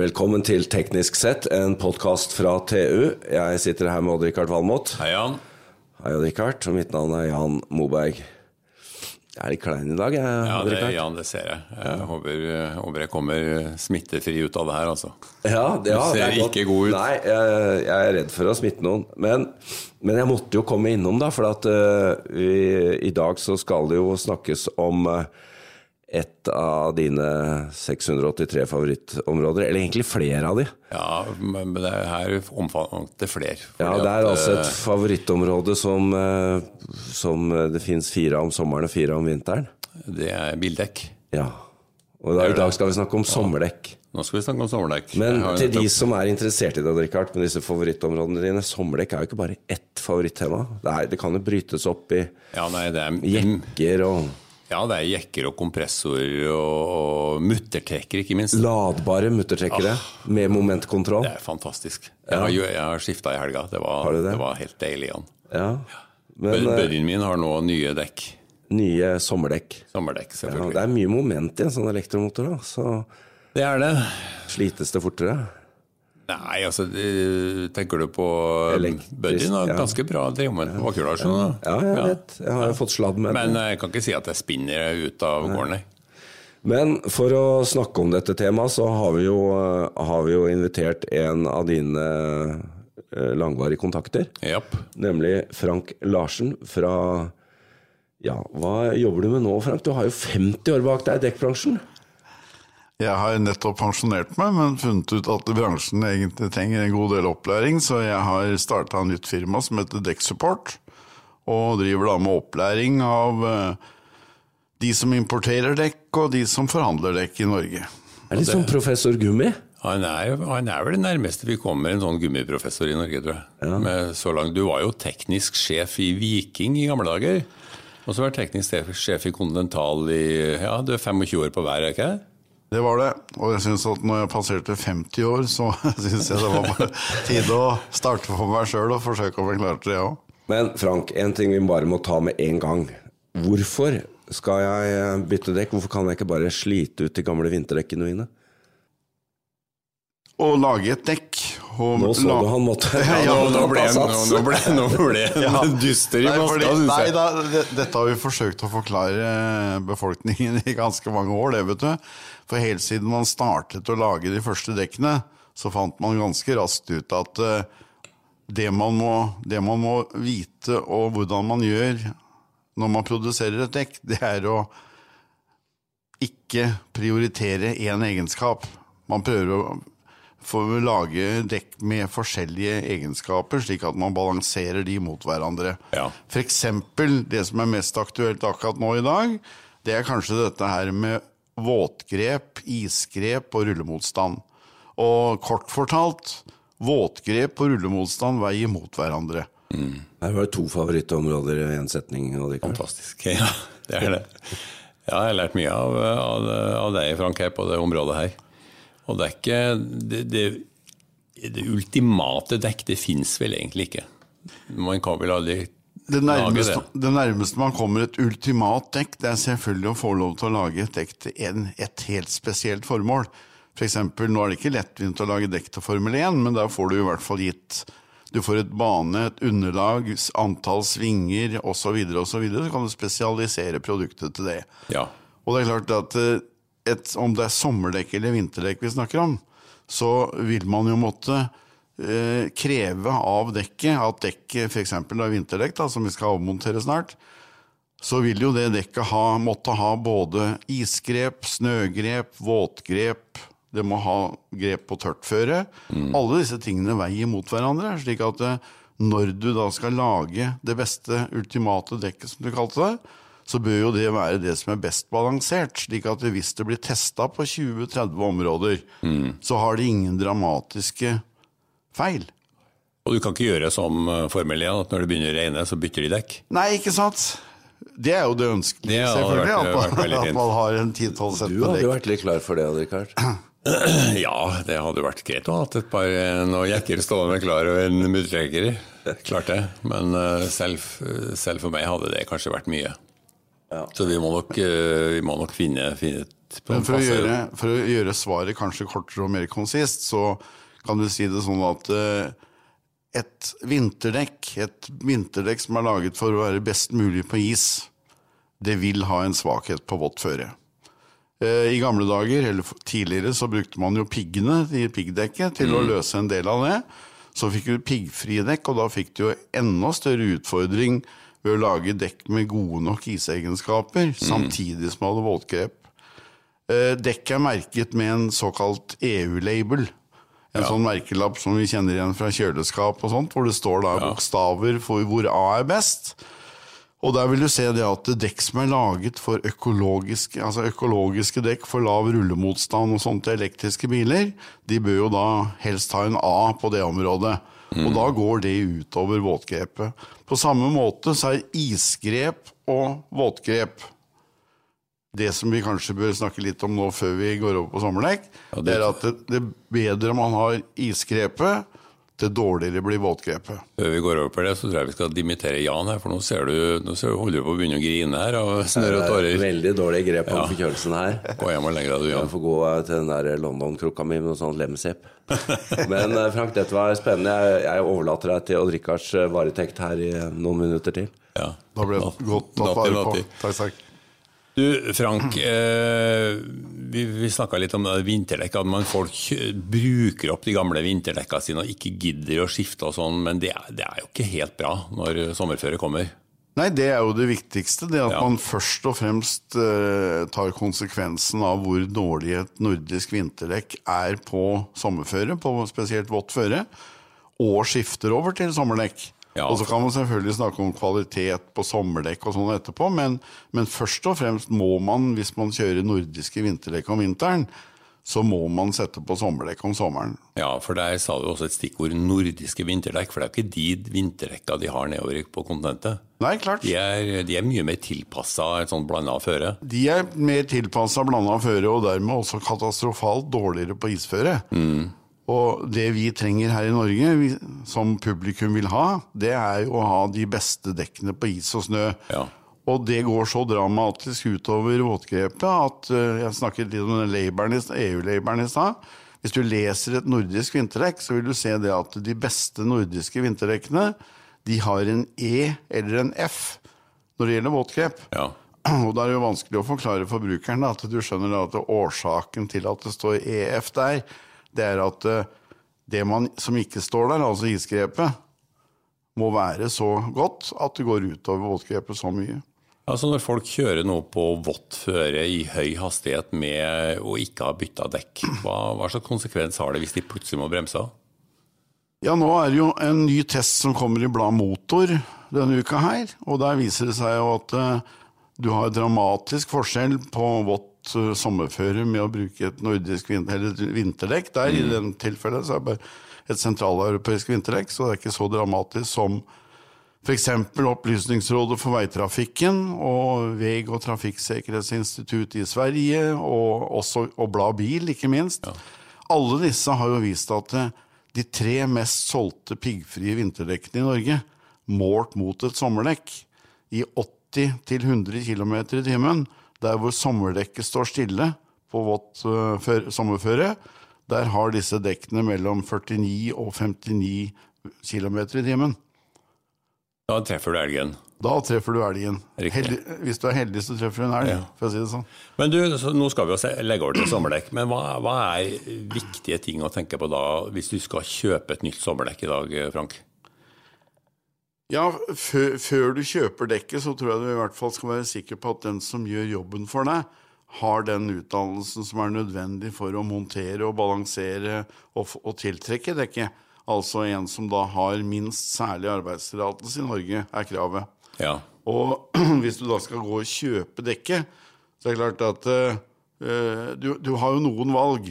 Velkommen til Teknisk sett, en podkast fra TU. Jeg sitter her med Odd-Rikard Valmot. Hei, Jan. Hei, Odd-Rikard. Og mitt navn er Jan Moberg. Jeg er litt klein i dag, jeg. Ja, det. Jan, det ser jeg. Jeg håper, håper jeg kommer smittefri ut av det her, altså. Ja, ja, ser det er godt. ikke god ut. Nei, jeg, jeg er redd for å smitte noen. Men, men jeg måtte jo komme innom, da. For at uh, vi, i dag så skal det jo snakkes om eh, et av dine 683 favorittområder. Eller egentlig flere av de. Ja, men det det her omfatter flere. Ja, det er altså et eh, favorittområde som, eh, som det fins fire om sommeren og fire om vinteren. Det er bildekk. Ja. Og da, i dag skal vi snakke om sommerdekk. Nå skal vi snakke om sommerdekk. Men til de som er interessert i det, Richard, med disse favorittområdene dine, sommerdekk er jo ikke bare ett favorittema. Det, er, det kan jo brytes opp i ja, nei, det er, jekker og ja, det er jekker og kompressorer og, og muttertrekker, ikke minst. ladbare muttertrekkere med momentkontroll. Det er fantastisk. Jeg har, jeg har skifta i helga. Det var, det? det var helt deilig, igjen. Ja. Men eh, Buddyen min har nå nye dekk. nye sommerdekk. Sommerdekk, Ja, selvfølgelig. det er mye moment i en sånn elektromotor, da. Så det er det. slites det fortere. Nei, altså Tenker du på Buddyen? ja. Ganske bra drevmoment på du. Ja, jeg vet. Jeg har jo fått sladd med Men jeg kan ikke si at jeg spinner ut av gården, nei. Men for å snakke om dette temaet, så har vi jo, eh, har vi jo invitert en av dine eh, langvarige kontakter. Yep. Nemlig Frank Larsen fra Ja, hva jobber du med nå, Frank? Du har jo 50 år bak deg i dekkbransjen. Jeg har nettopp pensjonert meg, men funnet ut at bransjen egentlig trenger en god del opplæring, så jeg har starta et nytt firma som heter Dekksupport, og driver da med opplæring av eh, de som importerer dekk, og de som forhandler dekk i Norge. Er litt som professor Gummi. Han er, han er vel det nærmeste vi kommer en sånn gummiprofessor i Norge, tror jeg. Med så langt. Du var jo teknisk sjef i Viking i gamle dager. Og så var du teknisk sjef i Continental i Ja, du er 25 år på hver, er ikke det? Det var det, og jeg synes at når jeg passerte 50 år, så syns jeg det var på tide å starte for meg sjøl og forsøke å forklare til det, òg. Men Frank, en ting vi bare må ta med en gang. Hvorfor skal jeg bytte dekk? Hvorfor kan jeg ikke bare slite ut de gamle vinterdekkene mine? Å lage et dekk og Nå så la- du han måtte Ja, Nå, nå, ble, nå, ble, nå ble en Ja. dyster i maska, syns nei jeg. da, det, dette har vi forsøkt å forklare befolkningen i ganske mange år, det vet du. For helt siden man startet å lage de første dekkene, så fant man ganske raskt ut at uh, det, man må, det man må vite og hvordan man gjør når man produserer et dekk, det er å ikke prioritere én egenskap. Man prøver å få lage dekk med forskjellige egenskaper, slik at man balanserer de mot hverandre. Ja. For eksempel, det som er mest aktuelt akkurat nå i dag, det er kanskje dette her med våtgrep, isgrep og rullemotstand. Og kort fortalt, våtgrep og rullemotstand veier mot hverandre. Her var det to favorittområder i én setning. og det kan- Fantastisk. Ja, det er det. Ja, jeg har lært mye av, av, av deg, Frank, her på det området her. Og det er ikke Det, det, det ultimate dekk, det fins vel egentlig ikke. Man kan vel aldri Det nærmeste, det. nærmeste man kommer et ultimat dekk, det er selvfølgelig å få lov til å lage et dekk til en, et helt spesielt formål. For eksempel, nå er det ikke lettvint å lage dekk til Formel 1, men da får du i hvert fall gitt Du får et bane, et underlag, antall svinger osv., osv. Så, videre, så kan du spesialisere produktet til det. Ja. Og det er klart at eh, et, om det er sommerdekk eller vinterdekk vi snakker om, så vil man jo måtte eh, kreve av dekket at dekket, f.eks. er vinterdekk, da, som vi skal avmontere snart, så vil jo det dekket ha, måtte ha både isgrep, snøgrep, våtgrep, det må ha grep på tørtføre. Alle disse tingene veier mot hverandre, slik at eh, når du da skal lage det beste ultimate dekket, som du kalte det, så bør jo det være det som er best balansert, slik at hvis det blir testa på 20-30 områder, så har det ingen dramatiske feil. Og du kan ikke gjøre som eh, Formel 1, at når det begynner å regne, så bytter de dekk. Nei, ikke sant? Det er jo det ønskelige, selvfølgelig. vært- at, man, veldig at man har en 10-12 sett Du hadde jo vært litt klar for det, Richard. Ja, det hadde vært greit å ha hatt et par eh, noen jekker stående klar og en muttrekker. Klart det. Men eh, selv, selv for meg hadde det kanskje vært mye. Så vi må nok, eh, vi må nok finne, finne et Men en for å, gjøre, for å gjøre svaret kanskje kortere og mer konsist, så kan du si det sånn at eh, et vinterdekk, et vinterdekk som er laget for å være best mulig på is, det vil ha en svakhet på vått føre. Eh, I gamle dager, eller tidligere, så brukte man jo piggene i piggdekket til å løse en del av det. Så fikk du piggfrie dekk, og da fikk du jo enda større utfordring ved å lage dekk med gode nok isegenskaper, samtidig som hadde voltgrep. Dekk er merket med en såkalt EU-label. En sånn merkelapp som vi kjenner igjen fra kjøleskap og sånt, hvor det står da bokstaver for hvor A er best. Og der vil du se det at dekk som er laget for økologiske, altså økologiske dekk for lav rullemotstand og sånt til elektriske biler, de bør jo da helst ha en A på det området. Og da går det utover våtgrepet. På samme måte så er isgrep og våtgrep det som vi kanskje bør snakke litt om nå før vi går over på sommerdekk, Ja, det- det er at det, det bedre man har isgrepet, det dårligere blir våtgrepet. Før vi går over på det, så tror jeg vi skal dimittere Jan her, for nå ser du, nå ser du holder du på å begynne å grine her av snørr og Det er tårer. Veldig dårlig grep om forkjølelsen her. Gå hjem og legg deg, du, Jan. Jeg får gå til den der London-krukka mi med noe sånt lemsepp. Men eh, Frank, dette var spennende. Jeg, jeg overlater deg til Odd Rikards eh, varetekt her i eh, noen minutter til. Ja. Da ble det godt tatt vare på. Takk, takk. Du, Frank, eh, vi, vi snakka litt om vinterdekk. At man folk bruker opp de gamle vinterdekka sine og ikke gidder å skifte og sånn, men det, er- det er jo ikke helt bra når sommerføret kommer. Nei, det er jo det viktigste. Det at Ja. man først og fremst eh, tar konsekvensen av hvor dårlig et nordisk vinterdekk er på sommerføre, på spesielt vått føre, og skifter over til sommerdekk. Ja. Og så kan man selvfølgelig snakke om kvalitet på sommerdekk og sånn etterpå, men, men først og fremst må man, hvis man kjører nordiske vinterdekk om vinteren, så må man sette på sommerdekk om sommeren. Ja, for der sa du også et stikkord nordiske vinterdekk, for det er jo ikke de vinterdekka de har nedover på kontinentet. Nei, klart. De er, de er mye mer tilpassa et sånt blanda føre. De er mer tilpassa blanda føre, og dermed også katastrofalt dårligere på isføre. Og det vi trenger her i Norge, vi, som publikum vil ha, det er jo å ha de beste dekkene på is og snø. Ja. Og det går så dramatisk utover våtgrepet at eh, Jeg snakket litt om EU-labelen i stad. Hvis du leser et nordisk vinterdekk, så vil du se det at de beste nordiske vinterdekkene de har en E eller en F når det gjelder våtgrep. Ja. Og da er det jo vanskelig å forklare forbrukeren at du skjønner at årsaken til at det står EF der, det er at eh, det man, som ikke står der, altså isgrepet, må være så godt at det går utover våtgrepet så mye. Altså Når folk kjører nå på vått føre i høy hastighet med å ikke ha bytta dekk, hva, hva slags konsekvens har det hvis de plutselig må bremse? Ja, nå er det jo en ny test som kommer i bladet Motor denne uka her, og der viser det seg jo at eh, du har dramatisk forskjell på vått eh, sommerføre med å bruke et nordisk vin vinterdekk. Der i den tilfellet så er det bare et sentraleuropeisk vinterdekk, så det er ikke så dramatisk som f.eks. Opplysningsrådet for veitrafikken og Veg- og trafikksikkerhetsinstituttet i Sverige, og, også, og Blad Bil, ikke minst. Alle disse har jo vist at eh, de tre mest solgte piggfrie vinterdekkene i Norge, målt mot et sommerdekk, i 80-100 km i timen, der hvor sommerdekket står stille på vått eh, sommerføre, der har disse dekkene mellom 49 og 59 km i timen. Da treffer du elgen. Da treffer du elgen. Heldig, hvis du er heldig, så treffer du en elg, Ja. for å si det sånn. Men du, Nå skal vi legge over til sommerdekk, men hva, hva er viktige ting å tenke på da, hvis du skal kjøpe et nytt sommerdekk i dag, Frank? Ja, før, du kjøper dekket, så tror jeg du i hvert fall skal være sikker på at den som gjør jobben for deg, har den utdannelsen som er nødvendig for å montere og balansere og, og tiltrekke dekket. Altså en som da har minst særlig arbeidstillatelse i Norge, er kravet. Ja. Og hvis du da skal gå og kjøpe dekket, så er det klart at uh, du, du har jo noen valg.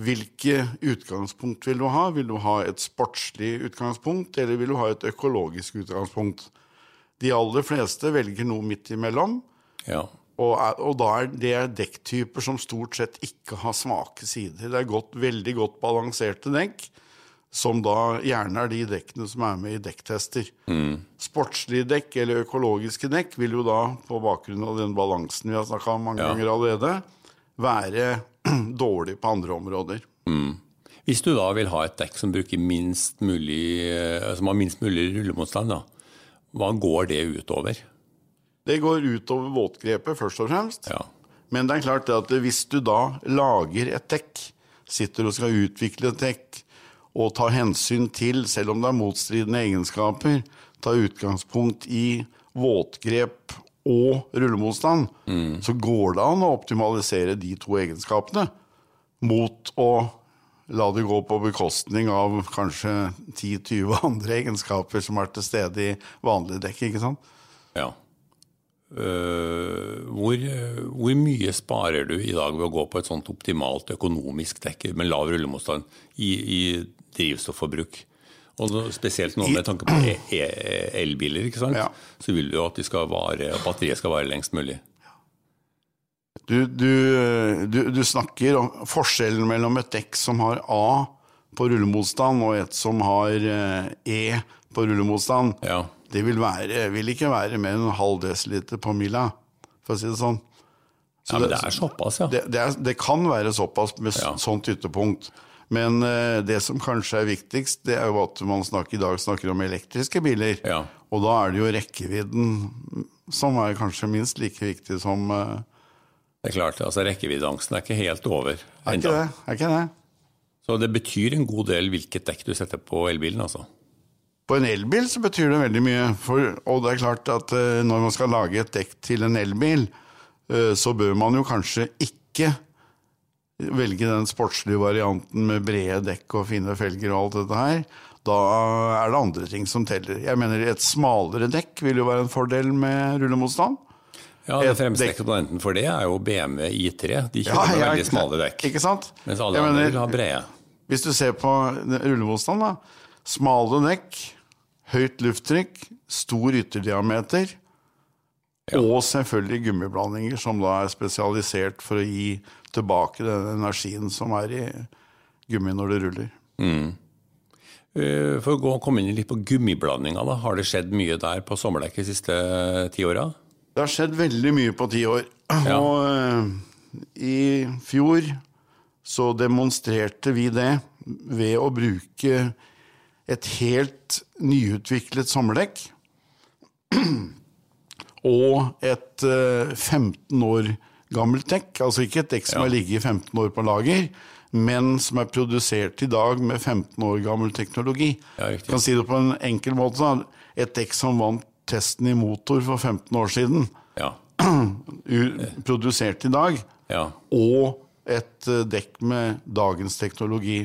Hvilke utgangspunkt vil du ha? Vil du ha et sportslig utgangspunkt, eller vil du ha et økologisk utgangspunkt? De aller fleste velger noe midt imellom, ja. og, er, og da er det er dekktyper som stort sett ikke har svake sider. Det er godt, veldig godt balanserte dekk, som da gjerne er de dekkene som er med i dekktester. Sportslige dekk eller økologiske dekk vil jo da, på bakgrunn av den balansen vi har snakka om mange Ja. ganger allerede, være dårlig på andre områder. Hvis du da vil ha et dekk som, minst mulig, eh, som har minst mulig rullemotstand, da, hva går det utover? Det går utover våtgrepet, først og fremst. Ja. Men det er klart at hvis du da lager et dekk, sitter og skal utvikle et dekk, og tar hensyn til, selv om det er motstridende egenskaper, ta utgangspunkt i våtgrep og rullemotstand, så går det an å optimalisere de to egenskapene mot å la det gå på bekostning av kanskje 10-20 andre egenskaper som er til stede i vanlige dekk, ikke sant? ja. Uh, hvor, hvor mye sparer du i dag ved å gå på et sånt optimalt økonomisk dekk med lav rullemotstand i, i drivstofforbruk? Og spesielt nå med tanke på e- e- elbiler, ikke sant? Ja. så vil du jo at de skal vare, batteriet skal vare lengst mulig. Du, du, du, du snakker om forskjellen mellom et dekk som har A på rullemotstand, og et som har eh, E på rullemotstand. Ja. Det vil, være, vil ikke være mer enn en halv desiliter på mila, for å si det sånn. Så ja, men det er såpass, ja. det, det, er, det kan være såpass med Ja. sånt ytterpunkt. Men eh, det som kanskje er viktigst, det er jo at man snakker, i dag snakker om elektriske biler. Ja. Og da er det jo rekkevidden som er kanskje minst like viktig som eh, Det er klart, altså Rekkeviddeangsten er ikke helt over Er ikke det? Er ikke det? Så det betyr en god del hvilket dekk du setter på elbilen, altså. På en elbil så betyr det veldig mye. For, og det er klart at eh, når man skal lage et dekk til en elbil, så bør man jo kanskje ikke velge den sportslige varianten med brede dekk og fine felger og alt dette her. Da er det andre ting som teller. Jeg mener Et smalere dekk vil jo være en fordel med rullemotstand. Ja, Det Et fremste eksponenten for det er jo BMW I3. De kjører ja, veldig smale dekk. Ikke sant? Mens alle Jeg andre vil ha brede. Hvis du ser på rullemotstand, da. Smale dekk, høyt lufttrykk, stor ytterdiameter. Og selvfølgelig gummiblandinger som da er spesialisert for å gi tilbake den energien som er i gummi når det ruller. Mm. For å gå, komme inn litt på gummiblandinga, da. Har det skjedd mye der på sommerdekk de siste ti åra? Det har skjedd veldig mye på ti år. Ja. Og eh, i fjor så demonstrerte vi det ved å bruke et helt nyutviklet sommerdekk og et eh, 15 år gammelt dekk. Altså ikke et dekk som Ja. har ligget i 15 år på lager, men som er produsert i dag med 15 år gammel teknologi. Ja, riktig. kan si det på en enkel måte. Et dekk som vant testen i motor for 15 år siden, Ja. produsert i dag, ja. og et eh, dekk med dagens teknologi.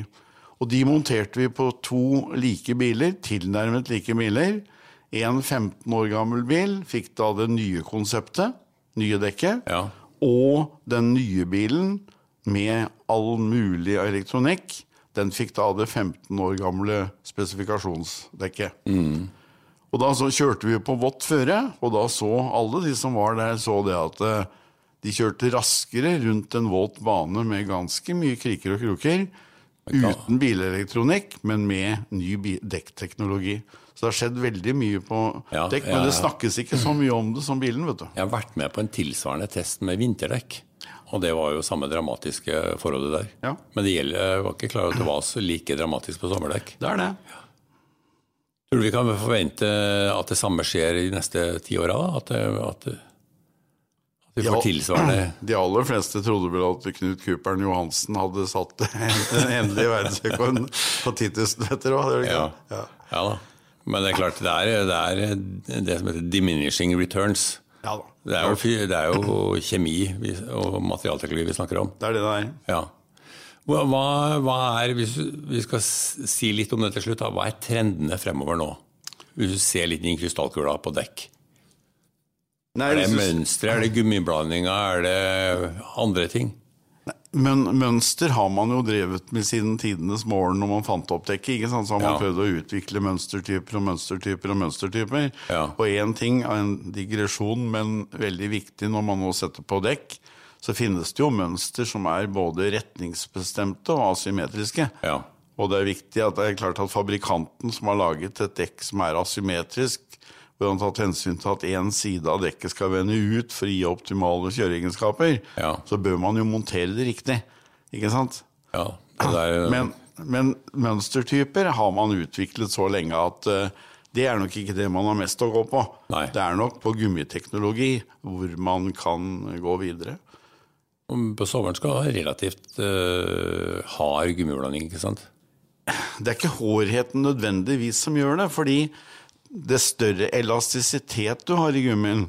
Og de monterte vi på to like biler, tilnærmet like biler. En 15 år gammel bil fikk da det nye konseptet, nye dekket, Ja. og den nye bilen med all mulig elektronikk, den fikk da det 15 år gamle spesifikasjonsdekket. Og da så kjørte vi på vått føre, og da så alle de som var der, så det at eh, de kjørte raskere rundt en våt bane med ganske mye kriker og kroker. Uten bilelektronikk, men med ny dekkteknologi. Så det har skjedd veldig mye på Ja, dekk, ja, men det snakkes ikke så mye om det som bilen, vet du. Jeg har vært med på en tilsvarende test med vinterdekk. Og det var jo samme dramatiske forholdet der. Ja. Men det gjelder, var ikke klar over at det var så like dramatisk på sommerdekk. Det er det. Tror du vi kan forvente at det samme skjer i de neste ti åra? At, at, at vi får tilsvarende De aller fleste trodde vel at Knut Kuperen Johansen hadde satt den endelige verdensrekorden på 10 000 meter òg. Ja. Ja. Ja da. Men det er klart, det er det, er det som heter diminishing returns. ja da. Det er jo, det er jo kjemi og materialteknologi vi snakker om. Det er det det er. Ja. Hva, hva- er, hvis vi skal si litt om det til slutt, hva er trendene fremover nå? Hvis du ser litt inn i krystallkula på dekk. Nei, Er det mønstre, er det gummiblandinger, er det andre ting? Men mønster har man jo drevet med siden tidenes morgen når man fant opp dekket. ikke sant? Så har man Ja. prøvd å utvikle mønstertyper og mønstertyper og mønstertyper. Ja. Og én ting er en digresjon, men veldig viktig når man nå setter på dekk, så finnes det jo mønster som er både retningsbestemte og asymmetriske. Ja. Og det er viktig at det er klart at fabrikanten som har laget et dekk som er asymmetrisk, hvor han har tatt hensyn til at én side av dekket skal vende ut for å gi optimale kjøreegenskaper, Ja. så bør man jo montere det riktig. Ikke sant? Ja, det er, Men, men mønstertyper har man utviklet så lenge at eh, det er nok ikke det man har mest å gå på. Nei. Det er nok på gummiteknologi hvor man kan gå videre. på sommeren skal være relativt uh, hard gummiblanding, ikke sant? Det er ikke hårheten nødvendigvis som gjør det, fordi det større elastisitet du har i gummien,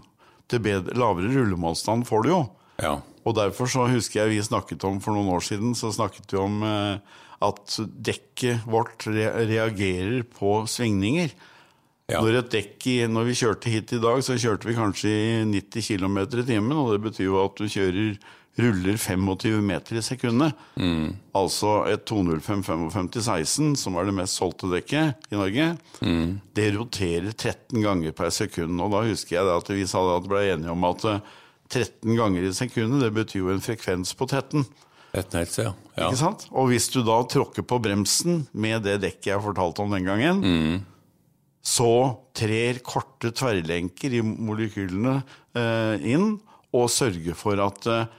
til bedre, lavere rullemotstand får du jo. Ja. Og derfor så husker jeg vi snakket om for noen år siden, så snakket vi om eh, at dekket vårt re reagerer på svingninger. Ja. Når et dekk i, når vi kjørte hit i dag, så kjørte vi kanskje i 90 km i timen, og det betyr jo at du kjører ruller 25 meter i sekundet. Altså et 205 55 16, som var det mest solgte dekket i Norge, det roterer 13 ganger per sekund. Og da husker jeg at vi sa at at ble enige om at eh, 13 ganger i sekundet, det betyr jo en frekvens på 13. Rett helt, ja. ja. Ikke sant? Og hvis du da tråkker på bremsen med det dekket jeg fortalte om den gangen, så trer korte tverrlenker i molekylene eh, inn og sørger for at eh,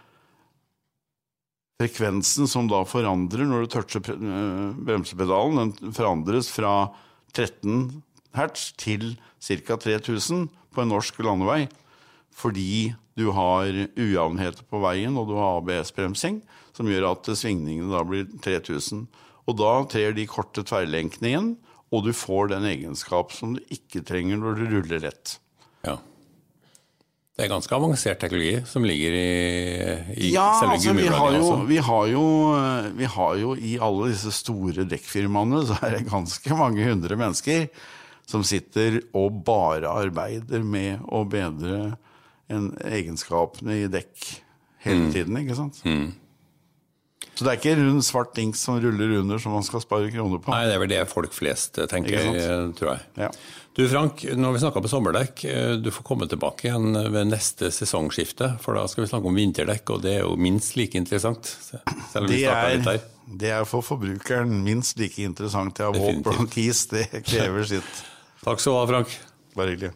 frekvensen som da forandrer når du toucher eh, bremsepedalen, den forandres fra 13 hertz til ca. 3000 på en norsk landevei. Fordi du har ujevnheter på veien, og du har ABS-bremsing, som gjør at svingningene da blir 3000. Og da trer de korte tverrlenkene inn, og du får den egenskap som du ikke trenger når du ruller rett. ja. Det er ganske avansert teknologi som ligger i, i Ja, selve altså vi har, jo, altså. vi, har jo, vi har jo i alle disse store dekkfirmaene så er det ganske mange hundre mennesker som sitter og bare arbeider med å bedre en egenskapene i dekk hele Mm. tiden, ikke sant? Så det er ikke rund svart dings som ruller under som man skal spare kroner på. Nei, det er vel det folk flest tenker, eh, tror jeg. Ja. Du Frank, når vi snakka på sommerdekk, eh, du får komme tilbake igjen ved neste sesongskifte, for da skal vi snakke om vinterdekk, og det er jo minst like interessant. Selv om vi Det startet litt her. der. det er for forbrukeren minst like interessant. Våt Definitivt. blankis, det krever sitt. Takk skal du ha, Frank. Bare hyggelig.